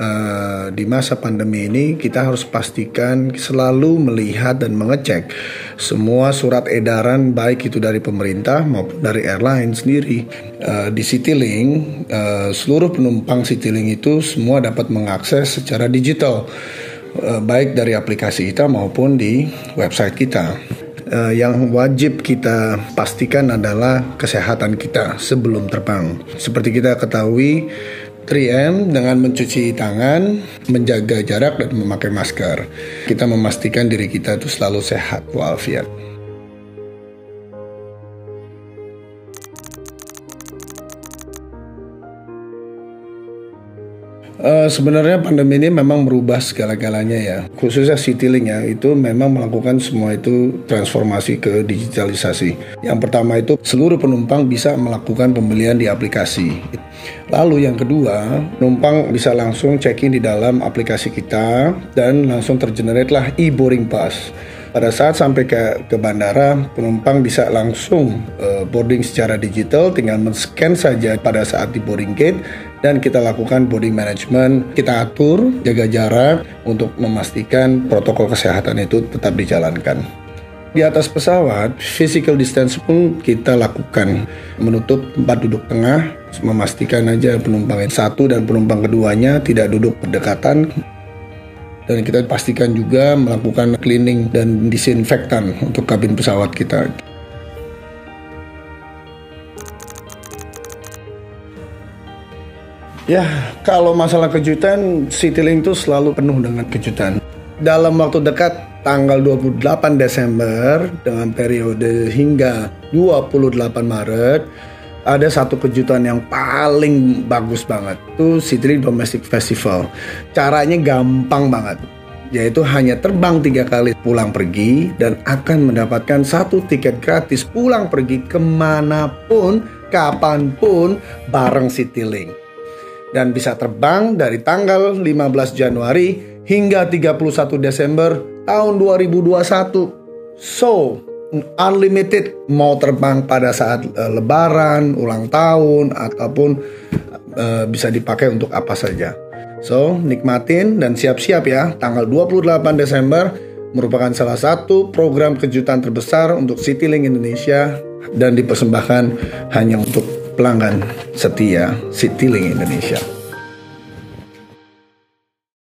uh, di masa pandemi ini kita harus pastikan selalu melihat dan mengecek semua surat edaran baik itu dari pemerintah maupun dari airline sendiri. Uh, di Citylink, uh, seluruh penumpang Citylink itu semua dapat mengakses secara digital baik dari aplikasi kita maupun di website kita yang wajib kita pastikan adalah kesehatan kita sebelum terbang. Seperti kita ketahui, 3M dengan mencuci tangan, menjaga jarak dan memakai masker. Kita memastikan diri kita itu selalu sehat walafiat. Uh, sebenarnya pandemi ini memang merubah segala-galanya ya. Khususnya Citylink ya, itu memang melakukan semua itu transformasi ke digitalisasi. Yang pertama itu seluruh penumpang bisa melakukan pembelian di aplikasi. Lalu yang kedua, penumpang bisa langsung check-in di dalam aplikasi kita dan langsung tergenerate lah e-boarding pass. Pada saat sampai ke, ke bandara, penumpang bisa langsung uh, boarding secara digital, tinggal men-scan saja pada saat di boarding gate dan kita lakukan body management, kita atur, jaga jarak untuk memastikan protokol kesehatan itu tetap dijalankan. Di atas pesawat, physical distance pun kita lakukan, menutup tempat duduk tengah, memastikan aja penumpang yang satu dan penumpang keduanya tidak duduk berdekatan, dan kita pastikan juga melakukan cleaning dan disinfektan untuk kabin pesawat kita. Ya, kalau masalah kejutan, Citylink itu selalu penuh dengan kejutan. Dalam waktu dekat, tanggal 28 Desember dengan periode hingga 28 Maret, ada satu kejutan yang paling bagus banget. Itu Citylink Domestic Festival. Caranya gampang banget yaitu hanya terbang tiga kali pulang pergi dan akan mendapatkan satu tiket gratis pulang pergi ke mana pun, kapan pun bareng Citylink dan bisa terbang dari tanggal 15 Januari hingga 31 Desember tahun 2021. So, unlimited mau terbang pada saat uh, lebaran, ulang tahun ataupun uh, bisa dipakai untuk apa saja. So, nikmatin dan siap-siap ya. Tanggal 28 Desember merupakan salah satu program kejutan terbesar untuk Citylink Indonesia dan dipersembahkan hanya untuk pelanggan setia Citylink Indonesia.